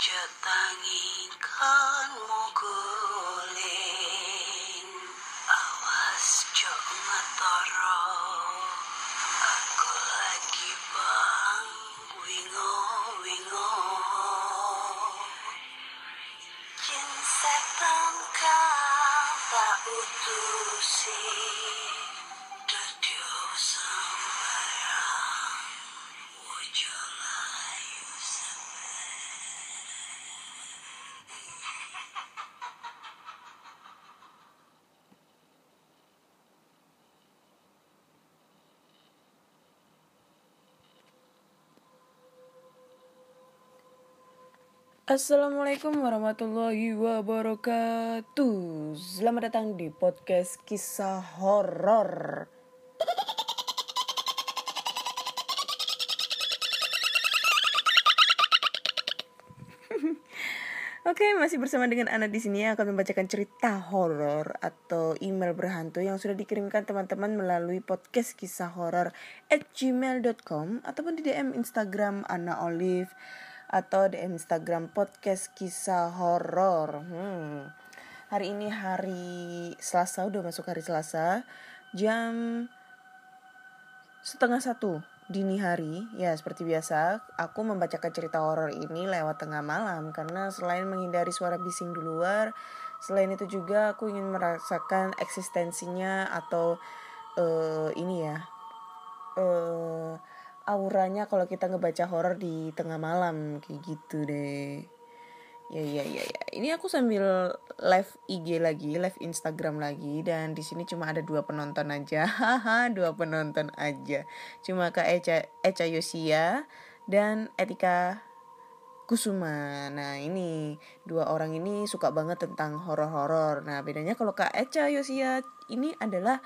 Aja Assalamualaikum warahmatullahi wabarakatuh. Selamat datang di podcast kisah horor. Oke, masih bersama dengan Ana di sini yang akan membacakan cerita horor atau email berhantu yang sudah dikirimkan teman-teman melalui podcast kisah horor at gmail.com ataupun di DM Instagram Ana Olive atau DM Instagram podcast kisah horor. Hmm. Hari ini hari Selasa, udah masuk hari Selasa, jam setengah satu dini hari ya seperti biasa aku membacakan cerita horor ini lewat tengah malam karena selain menghindari suara bising di luar selain itu juga aku ingin merasakan eksistensinya atau eh, ini ya eh auranya kalau kita ngebaca horor di tengah malam kayak gitu deh. Ya ya ya ya. Ini aku sambil live IG lagi live Instagram lagi dan di sini cuma ada dua penonton aja. Haha dua penonton aja. Cuma kak Eca Eca Yosia dan Etika Kusuma. Nah ini dua orang ini suka banget tentang horor-horor. Nah bedanya kalau kak Eca Yosia ini adalah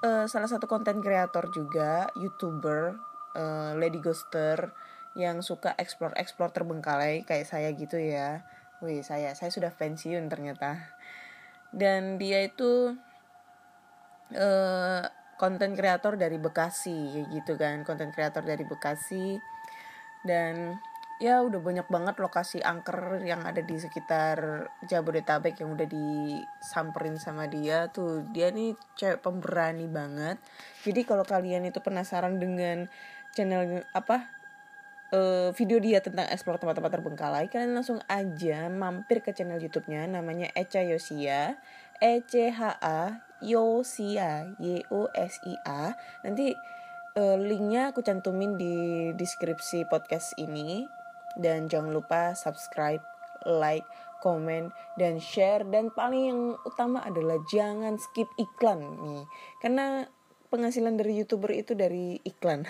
eh, salah satu konten kreator juga youtuber eh, Lady Ghoster yang suka explore-explore terbengkalai kayak saya gitu ya. Wih, saya saya sudah pensiun ternyata. Dan dia itu eh konten kreator dari Bekasi gitu kan, konten kreator dari Bekasi. Dan ya udah banyak banget lokasi angker yang ada di sekitar Jabodetabek yang udah disamperin sama dia tuh dia nih cewek pemberani banget jadi kalau kalian itu penasaran dengan channel apa eh, video dia tentang explore tempat-tempat terbengkalai kalian langsung aja mampir ke channel YouTube-nya namanya Echa Yosia E C H A Yosia Y O S I A. Nanti eh, linknya aku cantumin di deskripsi podcast ini. Dan jangan lupa subscribe like komen dan share. Dan paling yang utama adalah jangan skip iklan nih. Karena penghasilan dari youtuber itu dari iklan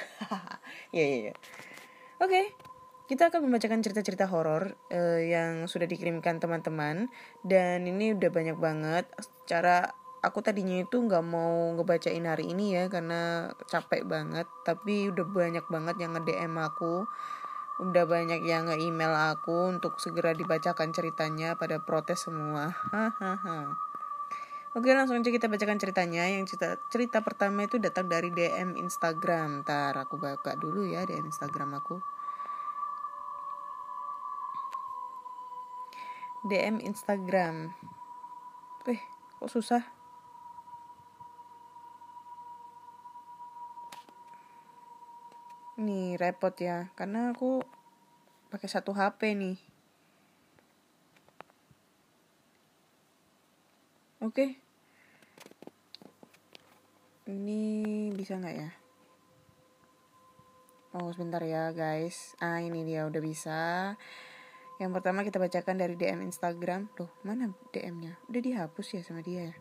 ya ya ya Oke, kita akan membacakan cerita-cerita horor eh, yang sudah dikirimkan teman-teman dan ini udah banyak banget. Secara aku tadinya itu nggak mau ngebacain hari ini ya karena capek banget, tapi udah banyak banget yang nge-DM aku. Udah banyak yang nge-email aku untuk segera dibacakan ceritanya pada protes semua. Hahaha. Oke langsung aja kita bacakan ceritanya. Yang cerita, cerita pertama itu datang dari DM Instagram. Ntar aku buka dulu ya DM Instagram aku. DM Instagram. Eh kok susah? Nih repot ya. Karena aku pakai satu HP nih. Oke Ini bisa nggak ya? Oh sebentar ya guys. Ah ini dia udah bisa. Yang pertama kita bacakan dari DM Instagram. Loh mana DM-nya Udah dihapus ya sama dia ya?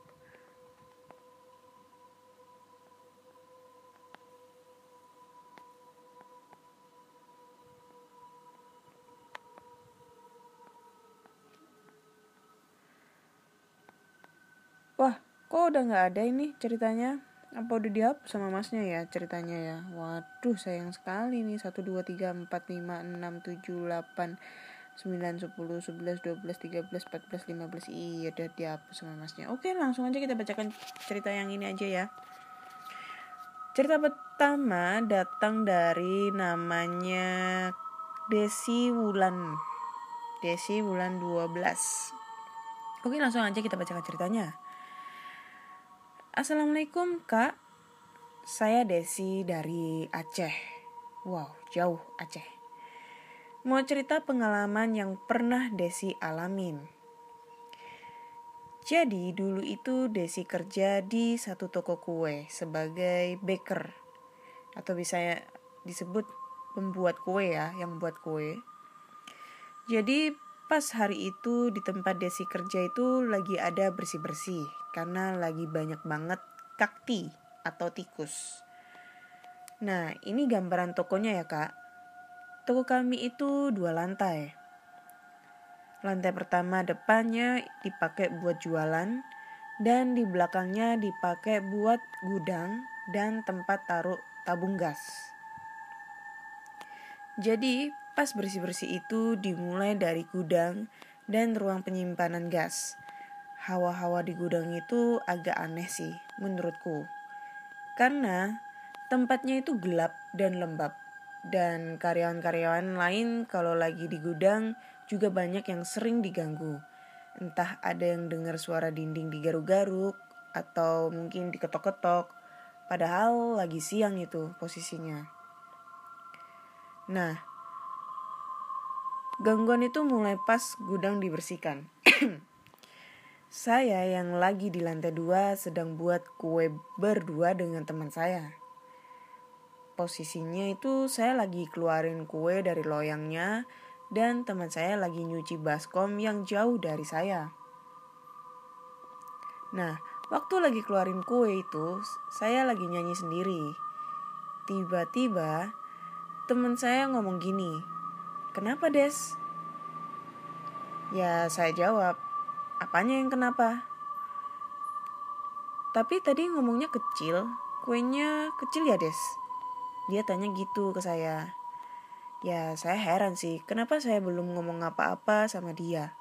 Wah kok udah nggak ada ini ceritanya apa udah dihapus sama masnya ya ceritanya ya? Waduh sayang sekali nih. 1 2 3 4 5 6 7 8 9 10 11 12 13 14 15 iya udah dihapus sama masnya. Oke langsung aja kita bacakan cerita yang ini aja ya. Cerita pertama datang dari namanya Desi Wulan. Desi bulan 12 Oke langsung aja kita bacakan ceritanya Assalamualaikum kak. Saya Desi dari Aceh. Wow jauh Aceh. Mau cerita pengalaman yang pernah Desi alamin. Jadi dulu itu Desi kerja di satu toko kue sebagai baker. Atau bisa disebut pembuat kue ya, yang buat kue. Jadi pas hari itu di tempat Desi kerja itu lagi ada bersih-bersih karena lagi banyak banget kakti atau tikus. Nah ini gambaran tokonya ya kak. Toko kami itu dua lantai. Lantai pertama depannya dipakai buat jualan dan di belakangnya dipakai buat gudang dan tempat taruh tabung gas. Jadi pas bersih-bersih itu dimulai dari gudang dan ruang penyimpanan gas. Hawa-hawa di gudang itu agak aneh sih menurutku. Karena tempatnya itu gelap dan lembab. Dan karyawan-karyawan lain kalau lagi di gudang juga banyak yang sering diganggu. Entah ada yang dengar suara dinding digaruk-garuk atau mungkin diketok-ketok. Padahal lagi siang itu posisinya. Nah, gangguan itu mulai pas gudang dibersihkan. saya yang lagi di lantai dua sedang buat kue berdua dengan teman saya. Posisinya itu saya lagi keluarin kue dari loyangnya dan teman saya lagi nyuci baskom yang jauh dari saya. Nah, waktu lagi keluarin kue itu, saya lagi nyanyi sendiri. Tiba-tiba, teman saya ngomong gini, Kenapa, Des? Ya, saya jawab, apanya yang kenapa? Tapi tadi ngomongnya kecil, kuenya kecil ya, Des? Dia tanya gitu ke saya. Ya saya heran sih, kenapa saya belum ngomong apa-apa sama dia.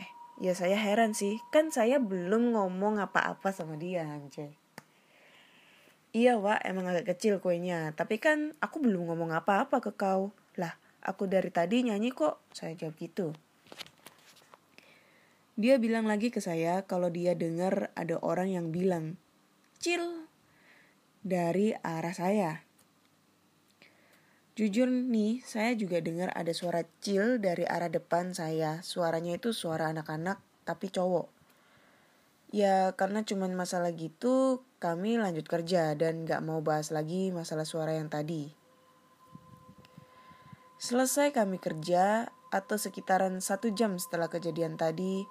Eh, ya saya heran sih, kan saya belum ngomong apa-apa sama dia anjay. Iya Wak, emang agak kecil kuenya, tapi kan aku belum ngomong apa-apa ke kau. Lah, aku dari tadi nyanyi kok, saya jawab gitu. Dia bilang lagi ke saya kalau dia dengar ada orang yang bilang, Cil, dari arah saya. Jujur nih, saya juga dengar ada suara cil dari arah depan saya. Suaranya itu suara anak-anak, tapi cowok. Ya, karena cuman masalah gitu, kami lanjut kerja dan gak mau bahas lagi masalah suara yang tadi. Selesai kami kerja, atau sekitaran satu jam setelah kejadian tadi,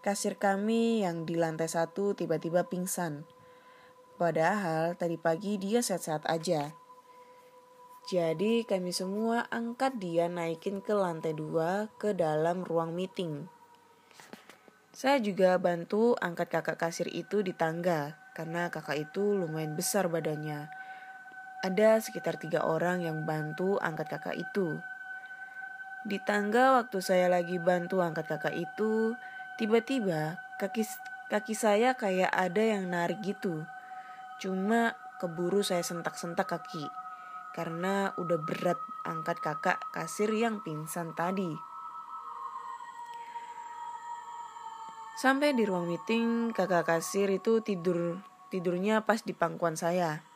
kasir kami yang di lantai satu tiba-tiba pingsan. Padahal tadi pagi dia sehat-sehat aja. Jadi kami semua angkat dia naikin ke lantai dua ke dalam ruang meeting. Saya juga bantu angkat kakak kasir itu di tangga karena kakak itu lumayan besar badannya. Ada sekitar tiga orang yang bantu angkat kakak itu. Di tangga waktu saya lagi bantu angkat kakak itu, tiba-tiba kaki kaki saya kayak ada yang narik gitu. Cuma keburu saya sentak-sentak kaki karena udah berat angkat kakak kasir yang pingsan tadi. Sampai di ruang meeting, kakak kasir itu tidur tidurnya pas di pangkuan saya.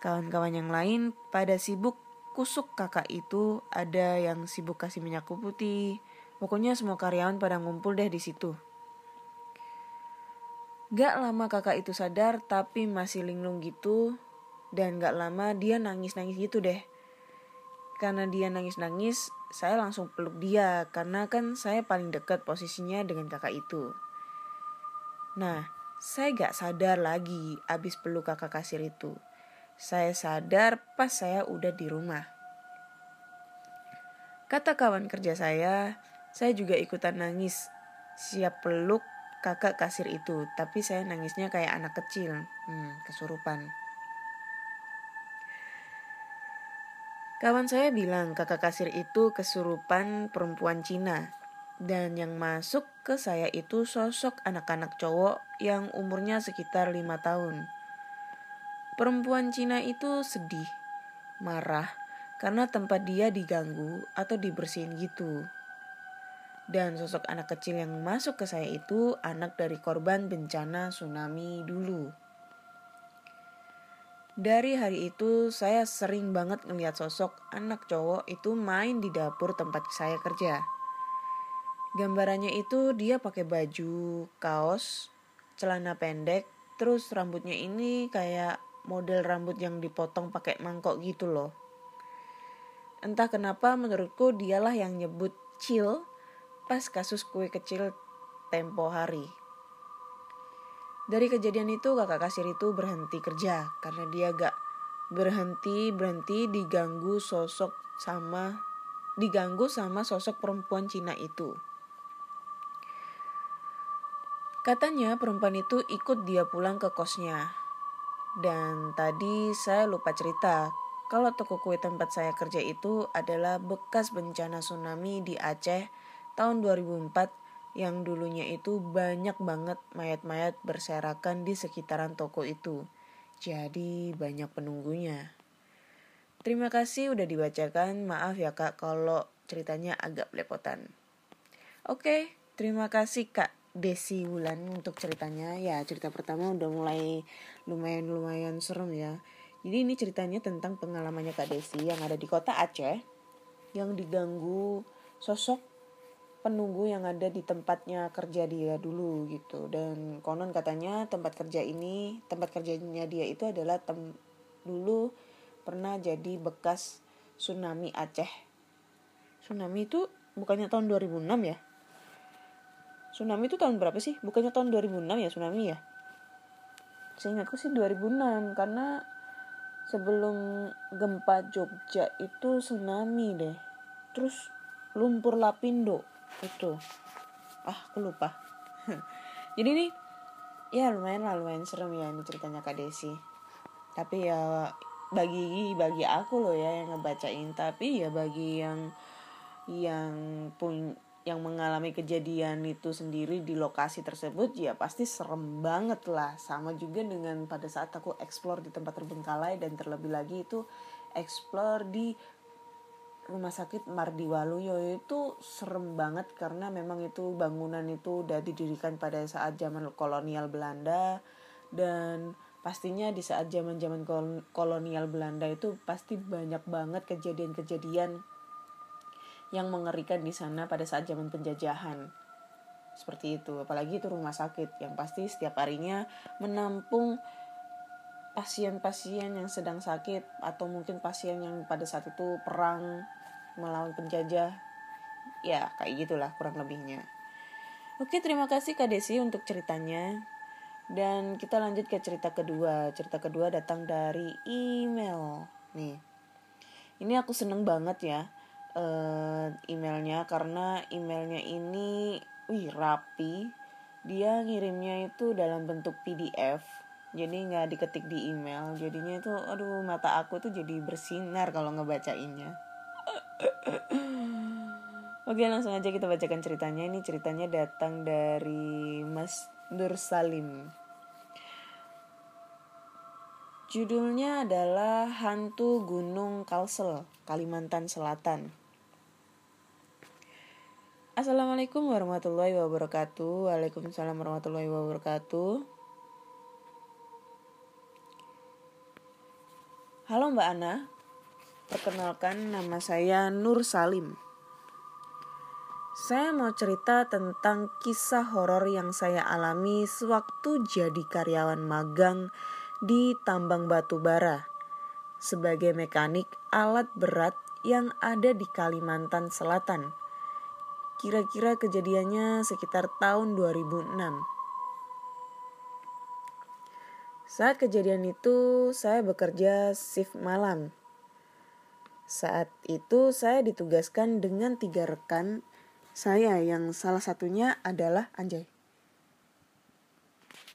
Kawan-kawan yang lain pada sibuk kusuk kakak itu, ada yang sibuk kasih minyak putih. Pokoknya semua karyawan pada ngumpul deh di situ. Gak lama kakak itu sadar tapi masih linglung gitu dan gak lama dia nangis-nangis gitu deh. Karena dia nangis-nangis, saya langsung peluk dia karena kan saya paling dekat posisinya dengan kakak itu. Nah, saya gak sadar lagi abis peluk kakak kasir itu. Saya sadar pas saya udah di rumah. Kata kawan kerja saya, saya juga ikutan nangis. Siap peluk kakak kasir itu, tapi saya nangisnya kayak anak kecil. Hmm, kesurupan. Kawan saya bilang kakak kasir itu kesurupan perempuan Cina. Dan yang masuk ke saya itu sosok anak-anak cowok yang umurnya sekitar lima tahun. Perempuan Cina itu sedih, marah, karena tempat dia diganggu atau dibersihin gitu. Dan sosok anak kecil yang masuk ke saya itu anak dari korban bencana tsunami dulu. Dari hari itu saya sering banget ngeliat sosok anak cowok itu main di dapur tempat saya kerja. Gambarannya itu dia pakai baju, kaos, celana pendek, terus rambutnya ini kayak model rambut yang dipotong pakai mangkok gitu loh. Entah kenapa menurutku dialah yang nyebut chill pas kasus kue kecil tempo hari. Dari kejadian itu kakak kasir itu berhenti kerja karena dia gak berhenti berhenti diganggu sosok sama diganggu sama sosok perempuan Cina itu. Katanya perempuan itu ikut dia pulang ke kosnya. Dan tadi saya lupa cerita kalau toko kue tempat saya kerja itu adalah bekas bencana tsunami di Aceh tahun 2004 yang dulunya itu banyak banget mayat-mayat berserakan di sekitaran toko itu. Jadi banyak penunggunya. Terima kasih udah dibacakan. Maaf ya kak kalau ceritanya agak belepotan. Oke, terima kasih kak Desi Wulan untuk ceritanya. Ya cerita pertama udah mulai lumayan-lumayan serem ya. Jadi ini ceritanya tentang pengalamannya Kak Desi yang ada di kota Aceh yang diganggu sosok penunggu yang ada di tempatnya kerja dia dulu gitu. Dan konon katanya tempat kerja ini tempat kerjanya dia itu adalah tem dulu pernah jadi bekas tsunami Aceh. Tsunami itu bukannya tahun 2006 ya? Tsunami itu tahun berapa sih? Bukannya tahun 2006 ya tsunami ya? Seingatku sih 2006 karena sebelum gempa Jogja itu tsunami deh. Terus lumpur lapindo itu ah aku lupa. Jadi nih ya lumayan lah lumayan serem ya ini ceritanya kak Desi. Tapi ya bagi bagi aku loh ya yang ngebacain. Tapi ya bagi yang yang pun yang mengalami kejadian itu sendiri di lokasi tersebut ya pasti serem banget lah. Sama juga dengan pada saat aku explore di tempat terbengkalai dan terlebih lagi itu explore di rumah sakit Mardi Waluyo itu serem banget karena memang itu bangunan itu udah didirikan pada saat zaman kolonial Belanda dan pastinya di saat zaman-zaman kolonial Belanda itu pasti banyak banget kejadian-kejadian yang mengerikan di sana pada saat zaman penjajahan. Seperti itu, apalagi itu rumah sakit yang pasti setiap harinya menampung pasien-pasien yang sedang sakit atau mungkin pasien yang pada saat itu perang melawan penjajah. Ya kayak gitulah kurang lebihnya. Oke terima kasih kak Desi untuk ceritanya. Dan kita lanjut ke cerita kedua. Cerita kedua datang dari email. Nih. Ini aku seneng banget ya uh, emailnya karena emailnya ini wih rapi. Dia ngirimnya itu dalam bentuk PDF jadi nggak diketik di email. Jadinya itu aduh mata aku tuh jadi bersinar kalau ngebacainnya. Oke langsung aja kita bacakan ceritanya. Ini ceritanya datang dari Mas Nur Salim. Judulnya adalah hantu gunung Kalsel Kalimantan Selatan. Assalamualaikum warahmatullahi wabarakatuh. Waalaikumsalam warahmatullahi wabarakatuh Halo Mbak Ana, perkenalkan nama saya Nur Salim. Saya mau cerita tentang kisah horor yang saya alami sewaktu jadi karyawan magang di tambang batu bara sebagai mekanik alat berat yang ada di Kalimantan Selatan. Kira-kira kejadiannya sekitar tahun 2006. Saat kejadian itu, saya bekerja shift malam. Saat itu, saya ditugaskan dengan tiga rekan saya yang salah satunya adalah Anjay.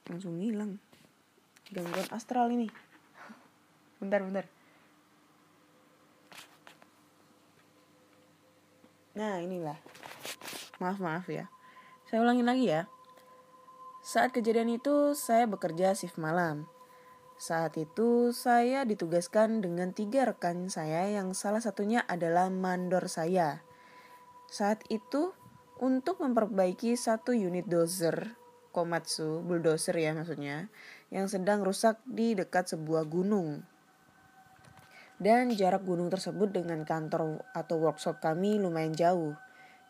Langsung hilang. Gangguan astral ini. Bentar, bentar. Nah, inilah. Maaf, maaf ya. Saya ulangin lagi ya. Saat kejadian itu, saya bekerja shift malam. Saat itu saya ditugaskan dengan tiga rekan saya yang salah satunya adalah mandor saya. Saat itu untuk memperbaiki satu unit dozer Komatsu, bulldozer ya maksudnya, yang sedang rusak di dekat sebuah gunung. Dan jarak gunung tersebut dengan kantor atau workshop kami lumayan jauh.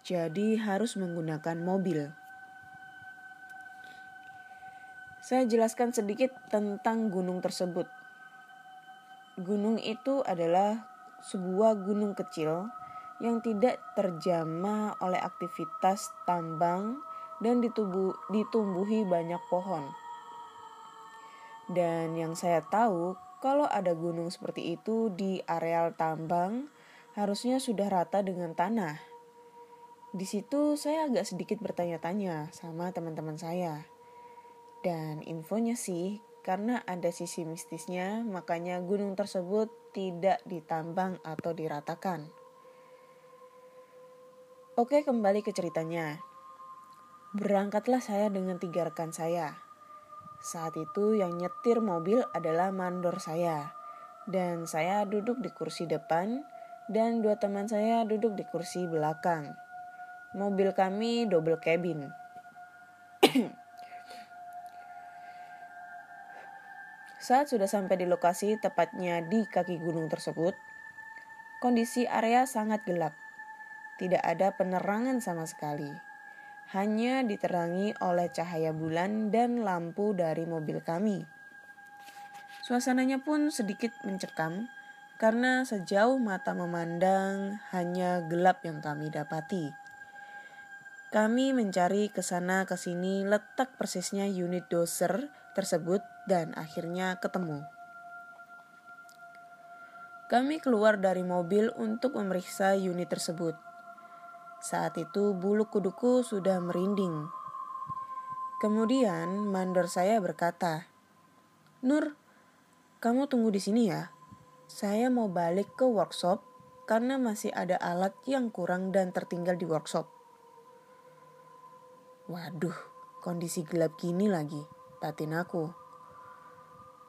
Jadi harus menggunakan mobil. Saya jelaskan sedikit tentang gunung tersebut. Gunung itu adalah sebuah gunung kecil yang tidak terjamah oleh aktivitas tambang dan ditubuh, ditumbuhi banyak pohon. Dan yang saya tahu, kalau ada gunung seperti itu di areal tambang, harusnya sudah rata dengan tanah. Di situ saya agak sedikit bertanya-tanya sama teman-teman saya. Dan infonya sih, karena ada sisi mistisnya, makanya gunung tersebut tidak ditambang atau diratakan. Oke, kembali ke ceritanya. Berangkatlah saya dengan tiga rekan saya. Saat itu yang nyetir mobil adalah mandor saya. Dan saya duduk di kursi depan dan dua teman saya duduk di kursi belakang. Mobil kami double cabin. Saat sudah sampai di lokasi, tepatnya di kaki gunung tersebut, kondisi area sangat gelap. Tidak ada penerangan sama sekali. Hanya diterangi oleh cahaya bulan dan lampu dari mobil kami. Suasananya pun sedikit mencekam karena sejauh mata memandang hanya gelap yang kami dapati. Kami mencari ke sana ke sini letak persisnya unit doser tersebut dan akhirnya ketemu. Kami keluar dari mobil untuk memeriksa unit tersebut. Saat itu bulu kuduku sudah merinding. Kemudian mandor saya berkata, "Nur, kamu tunggu di sini ya. Saya mau balik ke workshop karena masih ada alat yang kurang dan tertinggal di workshop." Waduh, kondisi gelap gini lagi, batin aku.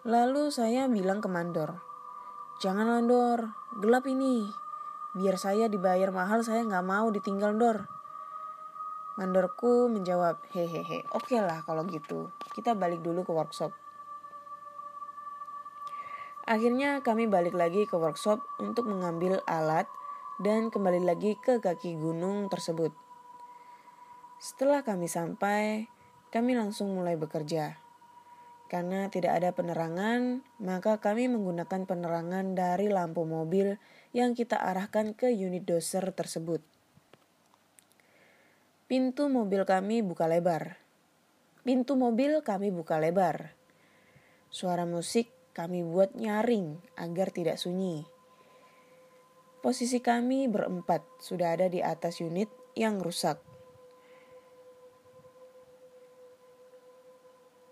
Lalu saya bilang ke mandor, jangan mandor, gelap ini. Biar saya dibayar mahal, saya nggak mau ditinggal dor. Mandorku menjawab, hehehe, oke okay lah kalau gitu. Kita balik dulu ke workshop. Akhirnya kami balik lagi ke workshop untuk mengambil alat dan kembali lagi ke kaki gunung tersebut. Setelah kami sampai, kami langsung mulai bekerja. Karena tidak ada penerangan, maka kami menggunakan penerangan dari lampu mobil yang kita arahkan ke unit doser tersebut. Pintu mobil kami buka lebar. Pintu mobil kami buka lebar. Suara musik kami buat nyaring agar tidak sunyi. Posisi kami berempat sudah ada di atas unit yang rusak.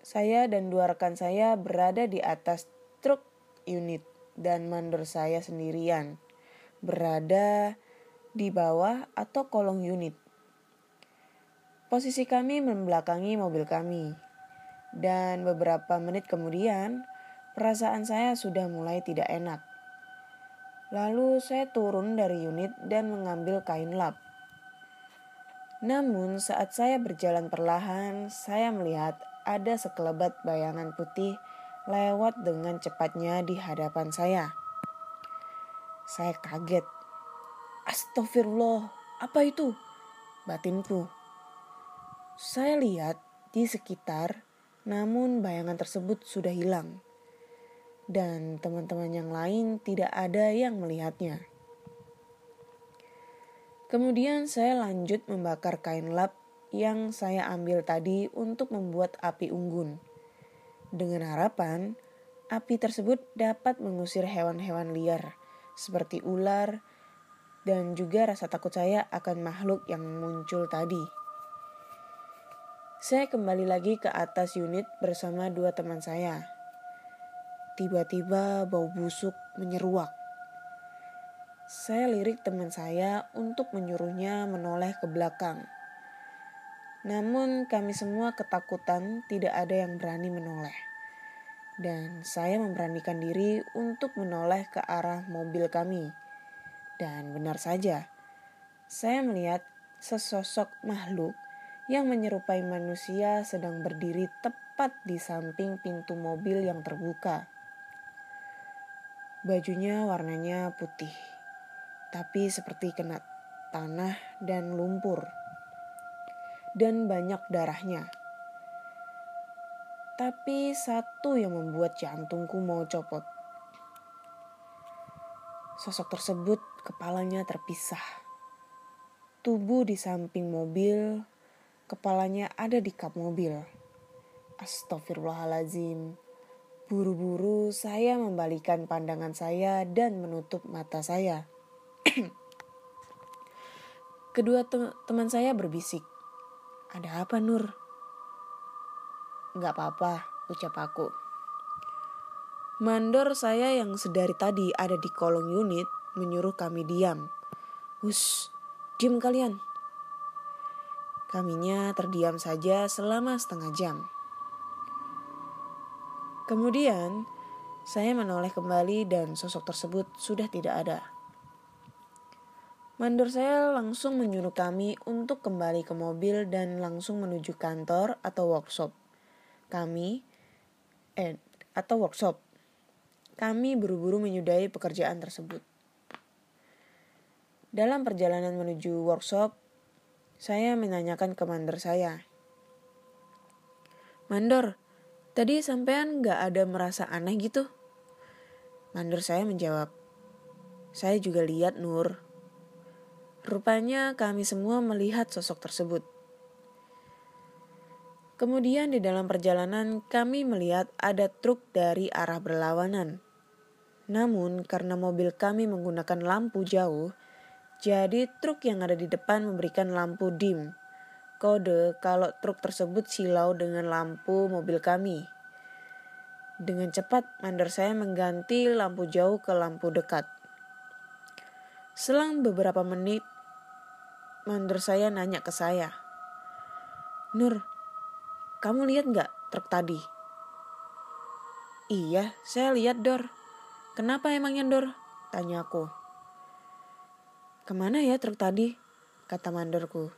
Saya dan dua rekan saya berada di atas truk unit dan mandor saya sendirian berada di bawah atau kolong unit. Posisi kami membelakangi mobil kami. Dan beberapa menit kemudian, perasaan saya sudah mulai tidak enak. Lalu saya turun dari unit dan mengambil kain lap. Namun saat saya berjalan perlahan, saya melihat ada sekelebat bayangan putih lewat dengan cepatnya di hadapan saya. Saya kaget. Astagfirullah, apa itu? Batinku. Saya lihat di sekitar, namun bayangan tersebut sudah hilang. Dan teman-teman yang lain tidak ada yang melihatnya. Kemudian saya lanjut membakar kain lap yang saya ambil tadi untuk membuat api unggun. Dengan harapan, api tersebut dapat mengusir hewan-hewan liar seperti ular dan juga rasa takut saya akan makhluk yang muncul tadi. Saya kembali lagi ke atas unit bersama dua teman saya. Tiba-tiba bau busuk menyeruak. Saya lirik teman saya untuk menyuruhnya menoleh ke belakang namun kami semua ketakutan tidak ada yang berani menoleh. dan saya memberanikan diri untuk menoleh ke arah mobil kami. Dan benar saja, saya melihat sesosok makhluk yang menyerupai manusia sedang berdiri tepat di samping pintu mobil yang terbuka. Bajunya warnanya putih, tapi seperti kena tanah dan lumpur, dan banyak darahnya. Tapi satu yang membuat jantungku mau copot. Sosok tersebut kepalanya terpisah. Tubuh di samping mobil, kepalanya ada di kap mobil. Astagfirullahalazim. Buru-buru saya membalikan pandangan saya dan menutup mata saya. Kedua tem teman saya berbisik. Ada apa Nur? Gak apa-apa, ucap aku. Mandor saya yang sedari tadi ada di kolong unit menyuruh kami diam. Hus, diam kalian. Kaminya terdiam saja selama setengah jam. Kemudian, saya menoleh kembali dan sosok tersebut sudah tidak ada. Mandor saya langsung menyuruh kami untuk kembali ke mobil dan langsung menuju kantor atau workshop. Kami, eh, atau workshop. Kami buru-buru menyudahi pekerjaan tersebut. Dalam perjalanan menuju workshop, saya menanyakan ke mandor saya. Mandor, tadi sampean gak ada merasa aneh gitu? Mandor saya menjawab, saya juga lihat Nur. Rupanya kami semua melihat sosok tersebut. Kemudian di dalam perjalanan kami melihat ada truk dari arah berlawanan. Namun karena mobil kami menggunakan lampu jauh, jadi truk yang ada di depan memberikan lampu dim. Kode kalau truk tersebut silau dengan lampu mobil kami. Dengan cepat mandor saya mengganti lampu jauh ke lampu dekat. Selang beberapa menit, mandor saya nanya ke saya. Nur, kamu lihat nggak truk tadi? Iya, saya lihat Dor. Kenapa emangnya Dor? Tanya aku. Ke mana ya truk tadi? Kata mandorku.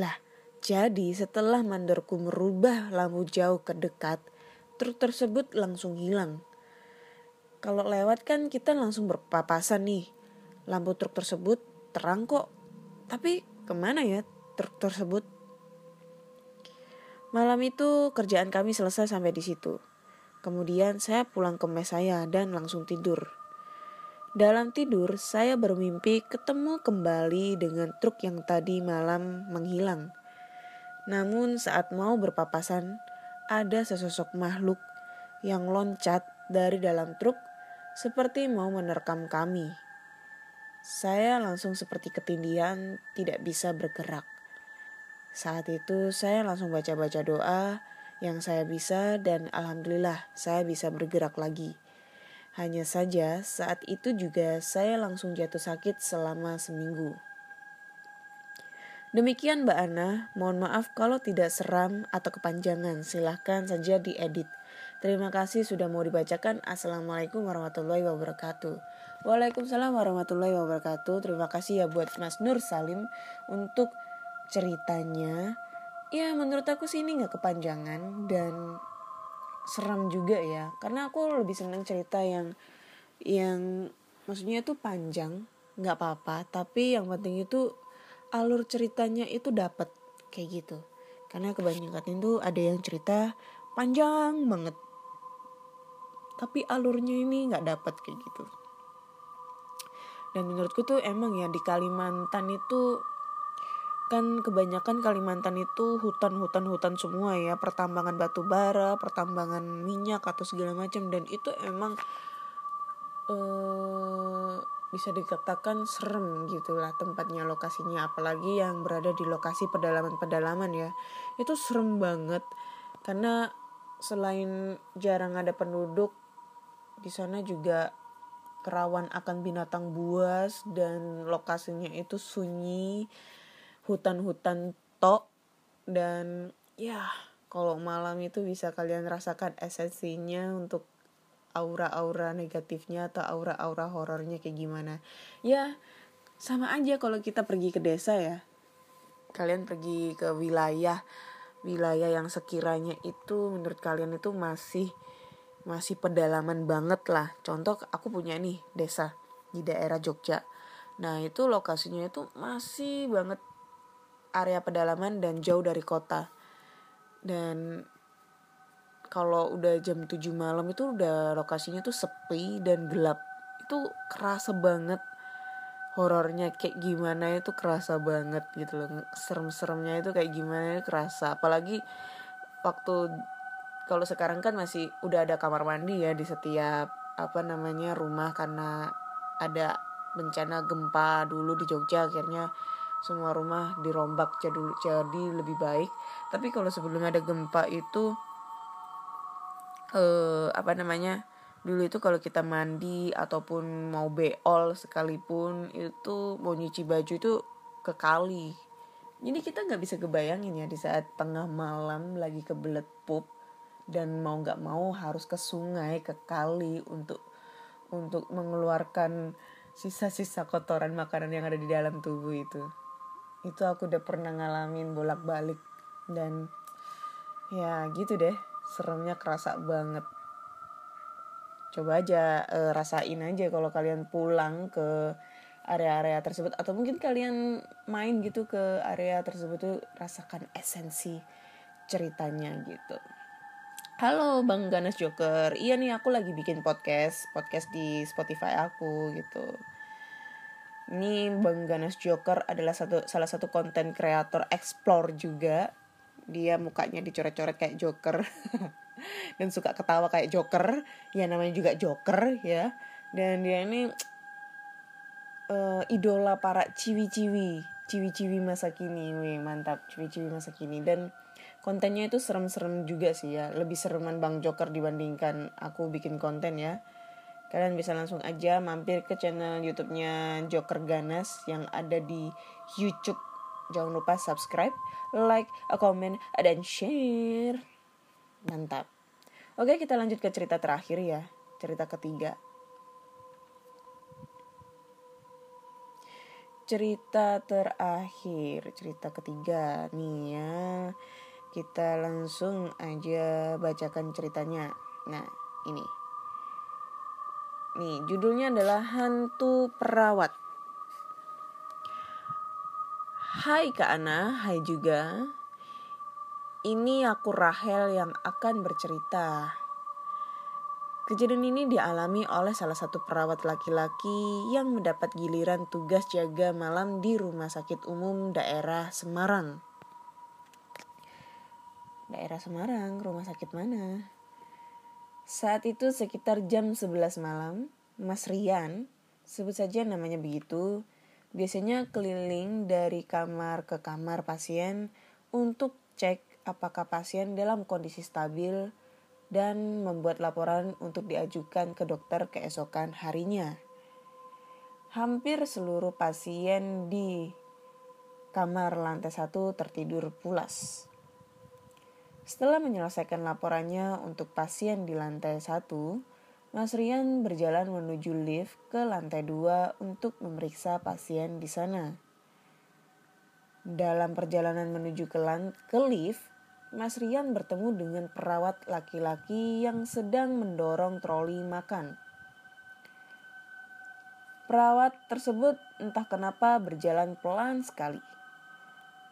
Lah, jadi setelah mandorku merubah lampu jauh ke dekat, truk tersebut langsung hilang. Kalau lewat kan kita langsung berpapasan nih. Lampu truk tersebut terang kok. Tapi ke mana ya truk tersebut? Malam itu kerjaan kami selesai sampai di situ. Kemudian saya pulang ke mes saya dan langsung tidur. Dalam tidur, saya bermimpi ketemu kembali dengan truk yang tadi malam menghilang. Namun saat mau berpapasan, ada sesosok makhluk yang loncat dari dalam truk seperti mau menerkam kami. Saya langsung seperti ketindihan, tidak bisa bergerak. Saat itu saya langsung baca-baca doa, yang saya bisa dan alhamdulillah saya bisa bergerak lagi. Hanya saja saat itu juga saya langsung jatuh sakit selama seminggu. Demikian Mbak Ana, mohon maaf kalau tidak seram atau kepanjangan, silahkan saja diedit. Terima kasih sudah mau dibacakan. Assalamualaikum warahmatullahi wabarakatuh. Waalaikumsalam warahmatullahi wabarakatuh. Terima kasih ya buat Mas Nur Salim untuk ceritanya. Ya menurut aku sih ini nggak kepanjangan dan seram juga ya. Karena aku lebih senang cerita yang yang maksudnya itu panjang nggak apa-apa. Tapi yang penting itu alur ceritanya itu dapat kayak gitu. Karena kebanyakan itu ada yang cerita panjang banget. Tapi alurnya ini nggak dapat kayak gitu dan menurutku tuh emang ya di Kalimantan itu kan kebanyakan Kalimantan itu hutan-hutan hutan semua ya. Pertambangan batu bara pertambangan minyak atau segala macam. Dan itu emang uh, bisa dikatakan serem gitulah tempatnya lokasinya. Apalagi yang berada di lokasi pedalaman-pedalaman ya. Itu serem banget. Karena selain jarang ada penduduk di sana juga kerawan akan binatang buas dan lokasinya itu sunyi hutan-hutan tok dan ya kalau malam itu bisa kalian rasakan esensinya untuk aura-aura negatifnya atau aura-aura horornya kayak gimana. Ya sama aja kalau kita pergi ke desa ya. Kalian pergi ke wilayah wilayah yang sekiranya itu menurut kalian itu masih masih pedalaman banget lah. Contoh aku punya nih desa di daerah Jogja. Nah itu lokasinya itu masih banget area pedalaman dan jauh dari kota. Dan kalau udah jam 7 malam itu udah lokasinya tuh sepi dan gelap. Itu kerasa banget. Horornya kayak gimana itu kerasa banget gitu loh. Serem-seremnya itu kayak gimana itu kerasa. Apalagi waktu kalau sekarang kan masih udah ada kamar mandi ya di setiap apa namanya rumah karena ada bencana gempa dulu di Jogja akhirnya semua rumah dirombak jadi lebih baik. Tapi kalau sebelum ada gempa itu eh apa namanya dulu itu kalau kita mandi ataupun mau beol sekalipun itu mau nyuci baju itu ke kali jadi kita nggak bisa kebayangin ya di saat tengah malam lagi kebelet pup dan mau nggak mau harus ke sungai ke kali untuk untuk mengeluarkan sisa-sisa kotoran makanan yang ada di dalam tubuh itu. Itu aku udah pernah ngalamin bolak-balik dan ya gitu deh seremnya kerasa banget. Coba aja eh, rasain aja kalau kalian pulang ke area-area tersebut atau mungkin kalian main gitu ke area tersebut tuh rasakan esensi ceritanya gitu Halo Bang Ganes Joker. Iya nih aku lagi bikin podcast Podcast di Spotify aku gitu. Ini Bang Ganes Joker adalah satu salah satu konten kreator explore juga. Dia mukanya dicoret-coret kayak Joker. Dan suka ketawa kayak Joker. Ya namanya juga Joker ya. Dan dia ini eh, idola para ciwi-ciwi. Ciwi-ciwi masa kini Wih mantap. Ciwi-ciwi masa kini. Dan kontennya itu serem-serem juga sih ya. Lebih sereman Bang Joker dibandingkan aku bikin konten ya. Kalian bisa langsung aja mampir ke channel YouTube-nya Joker Ganas yang ada di YouTube. Jangan lupa subscribe like comment dan share. Mantap. Oke kita lanjut ke cerita terakhir ya. Cerita ketiga. Cerita terakhir cerita ketiga nih ya kita langsung aja bacakan ceritanya. Nah, ini. Nih, judulnya adalah Hantu Perawat. Hai Kak Ana, hai juga. Ini aku Rahel yang akan bercerita. Kejadian ini dialami oleh salah satu perawat laki-laki yang mendapat giliran tugas jaga malam di Rumah Sakit Umum daerah Semarang daerah Semarang, rumah sakit mana? Saat itu sekitar jam 11 malam, Mas Rian, sebut saja namanya begitu, biasanya keliling dari kamar ke kamar pasien untuk cek apakah pasien dalam kondisi stabil dan membuat laporan untuk diajukan ke dokter keesokan harinya. Hampir seluruh pasien di kamar lantai satu tertidur pulas. Setelah menyelesaikan laporannya untuk pasien di lantai satu, Mas Rian berjalan menuju lift ke lantai dua untuk memeriksa pasien di sana. Dalam perjalanan menuju ke, ke lift, Mas Rian bertemu dengan perawat laki-laki yang sedang mendorong troli makan. Perawat tersebut entah kenapa berjalan pelan sekali.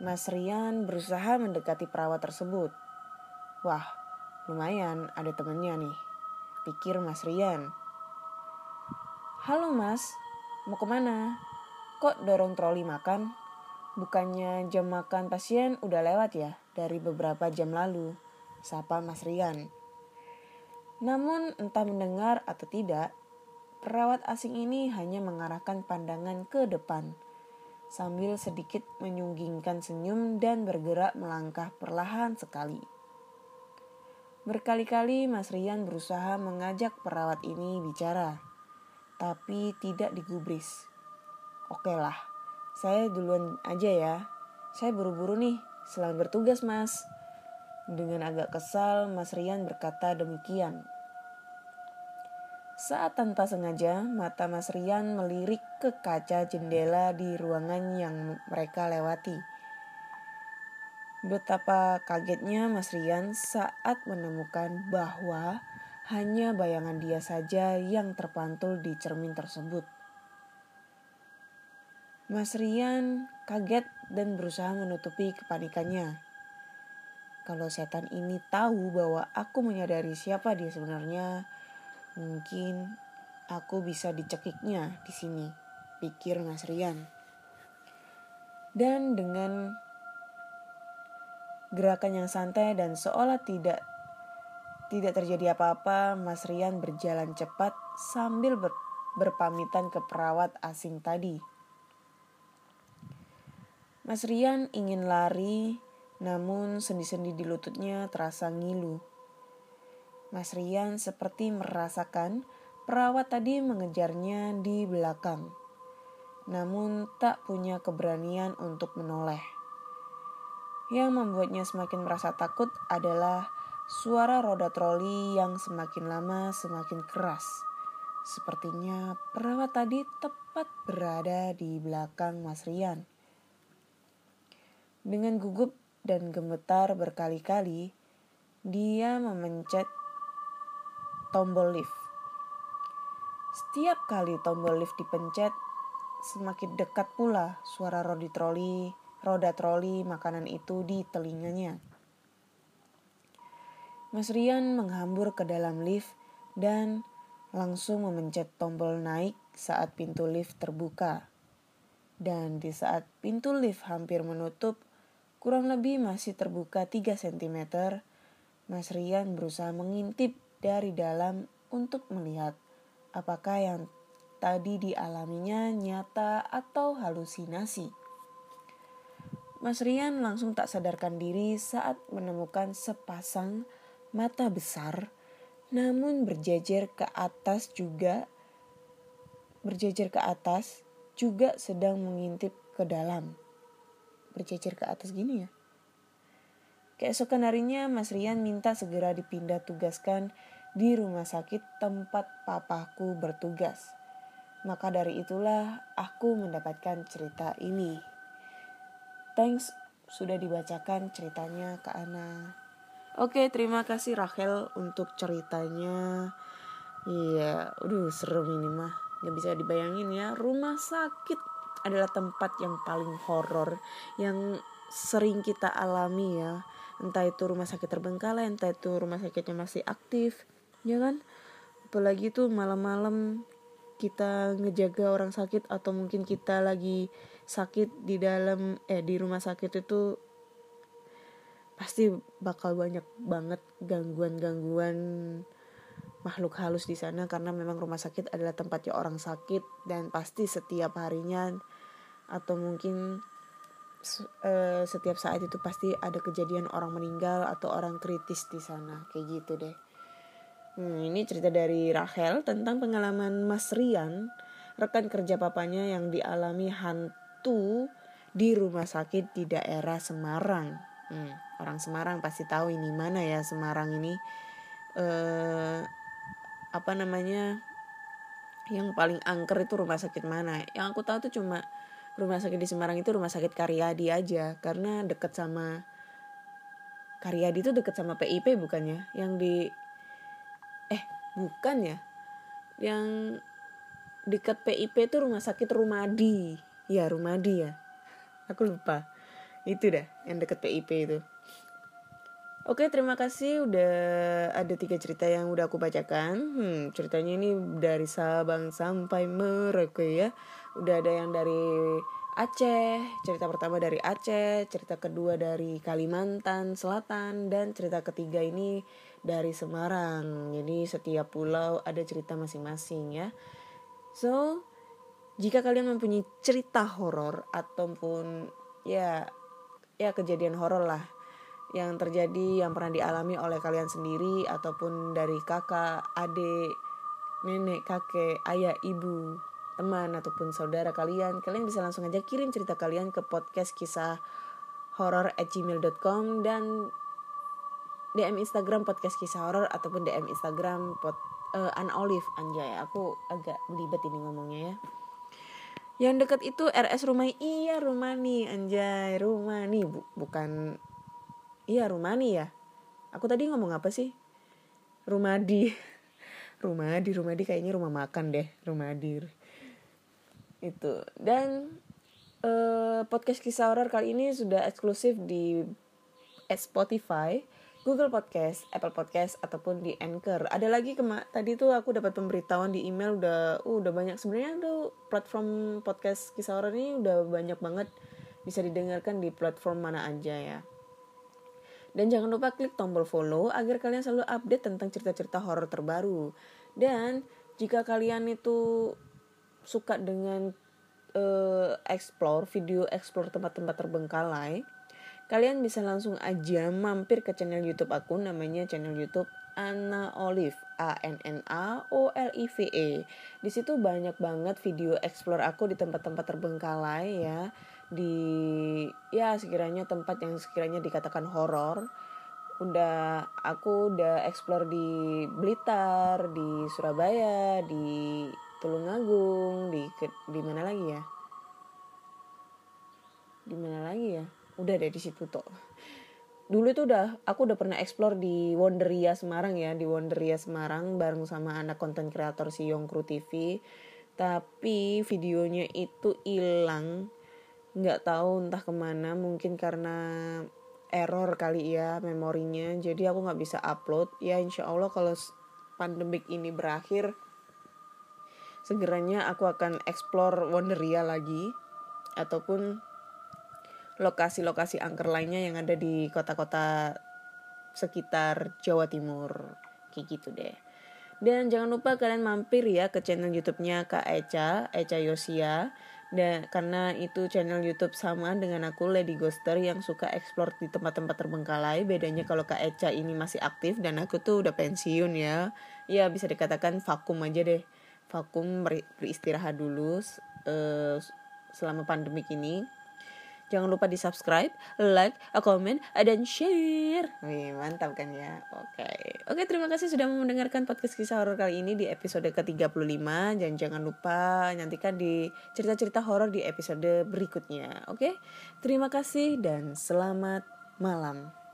Mas Rian berusaha mendekati perawat tersebut. Wah, lumayan ada temennya nih. Pikir Mas Rian. Halo mas, mau ke mana? Kok dorong troli makan? Bukannya jam makan pasien udah lewat ya dari beberapa jam lalu? Sapa Mas Rian. Namun entah mendengar atau tidak, perawat asing ini hanya mengarahkan pandangan ke depan sambil sedikit menyunggingkan senyum dan bergerak melangkah perlahan sekali. Berkali-kali Mas Rian berusaha mengajak perawat ini bicara, tapi tidak digubris. Oke lah, saya duluan aja ya. Saya buru-buru nih, selamat bertugas mas. Dengan agak kesal, Mas Rian berkata demikian. Saat tanpa sengaja, mata Mas Rian melirik ke kaca jendela di ruangan yang mereka lewati. Betapa kagetnya Mas Rian saat menemukan bahwa hanya bayangan dia saja yang terpantul di cermin tersebut. Mas Rian kaget dan berusaha menutupi kepanikannya. Kalau setan ini tahu bahwa aku menyadari siapa dia sebenarnya, mungkin aku bisa dicekiknya di sini, pikir Mas Rian. Dan dengan gerakan yang santai dan seolah tidak tidak terjadi apa-apa, Mas Rian berjalan cepat sambil ber, berpamitan ke perawat asing tadi. Mas Rian ingin lari, namun sendi-sendi di lututnya terasa ngilu. Mas Rian seperti merasakan perawat tadi mengejarnya di belakang, namun tak punya keberanian untuk menoleh. Yang membuatnya semakin merasa takut adalah suara roda troli yang semakin lama semakin keras. Sepertinya perawat tadi tepat berada di belakang Mas Rian. Dengan gugup dan gemetar berkali-kali, dia memencet tombol lift. Setiap kali tombol lift dipencet, semakin dekat pula suara rodi troli roda troli makanan itu di telinganya. Mas Rian menghambur ke dalam lift dan langsung memencet tombol naik saat pintu lift terbuka. Dan di saat pintu lift hampir menutup, kurang lebih masih terbuka 3 cm, Mas Rian berusaha mengintip dari dalam untuk melihat apakah yang tadi dialaminya nyata atau halusinasi. Mas Rian langsung tak sadarkan diri saat menemukan sepasang mata besar namun berjejer ke atas juga berjejer ke atas juga sedang mengintip ke dalam. Berjejer ke atas gini ya. Keesokan harinya Mas Rian minta segera dipindah tugaskan di rumah sakit tempat papaku bertugas. Maka dari itulah aku mendapatkan cerita ini. Thanks sudah dibacakan ceritanya ke Ana. Oke, terima kasih Rachel untuk ceritanya. Iya, aduh serem ini mah. Gak bisa dibayangin ya, rumah sakit adalah tempat yang paling horor yang sering kita alami ya. Entah itu rumah sakit terbengkalai, entah itu rumah sakitnya masih aktif, ya kan? Apalagi tuh malam-malam kita ngejaga orang sakit atau mungkin kita lagi sakit di dalam eh di rumah sakit itu pasti bakal banyak banget gangguan-gangguan makhluk halus di sana karena memang rumah sakit adalah tempatnya orang sakit dan pasti setiap harinya atau mungkin uh, setiap saat itu pasti ada kejadian orang meninggal atau orang kritis di sana kayak gitu deh. Hmm, ini cerita dari Rachel tentang pengalaman Mas Rian, rekan kerja papanya yang dialami hantu itu di rumah sakit di daerah Semarang. Hmm, orang Semarang pasti tahu ini mana ya Semarang ini. Eh, apa namanya? Yang paling angker itu rumah sakit mana? Yang aku tahu tuh cuma rumah sakit di Semarang itu rumah sakit Karyadi aja karena deket sama Karyadi itu deket sama PIP bukannya? Yang di eh bukan ya? Yang dekat PIP itu rumah sakit Rumadi ya Rumadi ya. Aku lupa. Itu dah yang deket PIP itu. Oke terima kasih. Udah ada tiga cerita yang udah aku bacakan. Hmm, Ceritanya ini dari Sabang sampai Merauke ya. Udah ada yang dari Aceh Cerita pertama dari Aceh Cerita kedua dari Kalimantan Selatan Dan cerita ketiga ini dari Semarang. Jadi setiap pulau ada cerita masing-masing ya. So jika kalian mempunyai cerita horor ataupun ya ya kejadian horor lah yang terjadi yang pernah dialami oleh kalian sendiri ataupun dari kakak, adik, nenek, kakek, ayah, ibu, teman ataupun saudara kalian, kalian bisa langsung aja kirim cerita kalian ke podcast kisah horror at gmail.com dan DM Instagram podcast kisah horor ataupun DM Instagram pot uh, An Olive anjay aku agak belibet ini ngomongnya ya yang dekat itu RS rumah iya nih anjay rumah nih Bu, bukan iya rumah nih ya? Aku tadi ngomong apa sih? Rumah di rumah di rumah di kayaknya rumah makan deh rumah di itu. Dan uh, podcast kisah horor kali ini sudah eksklusif di Spotify Google Podcast, Apple Podcast ataupun di Anchor. Ada lagi kema tadi tuh aku dapat pemberitahuan di email udah uh, udah banyak sebenarnya tuh platform podcast kisah horor ini udah banyak banget bisa didengarkan di platform mana aja ya. Dan jangan lupa klik tombol follow agar kalian selalu update tentang cerita-cerita horor terbaru. Dan jika kalian itu suka dengan uh, explore video explore tempat-tempat terbengkalai, kalian bisa langsung aja mampir ke channel YouTube aku namanya channel YouTube Anna Olive A N N A O L I V E. Di situ banyak banget video explore aku di tempat-tempat terbengkalai ya di ya sekiranya tempat yang sekiranya dikatakan horor udah aku udah explore di Blitar, di Surabaya, di Tulungagung, di di mana lagi ya? Di mana lagi ya? Udah deh di situ tuh dulu itu udah aku udah pernah explore di Wonderia Semarang ya di Wonderia Semarang bareng sama anak konten kreator si Yongkru TV tapi videonya itu hilang. Nggak tahu entah ke mana mungkin karena error kali ya memorinya. Jadi aku nggak bisa upload. Ya insya Allah kalau pandemik ini berakhir segeranya aku akan explore Wonderia lagi. Ataupun lokasi-lokasi angker lainnya yang ada di kota-kota sekitar Jawa Timur kayak gitu deh dan jangan lupa kalian mampir ya ke channel YouTube-nya Kak Eca, Eca Yosia. Dan karena itu channel YouTube sama dengan aku Lady Ghoster yang suka explore di tempat-tempat terbengkalai. Bedanya kalau Kak Eca ini masih aktif dan aku tuh udah pensiun ya. Ya bisa dikatakan vakum aja deh. Vakum beristirahat dulu uh, selama pandemik ini. Jangan lupa di subscribe, like, comment, dan share. Wih, mantap kan ya. Oke. Oke, terima kasih sudah mendengarkan podcast kisah horor kali ini di episode ke-35. Dan jangan lupa nantikan di cerita-cerita horor di episode berikutnya. Oke? Terima kasih dan selamat malam.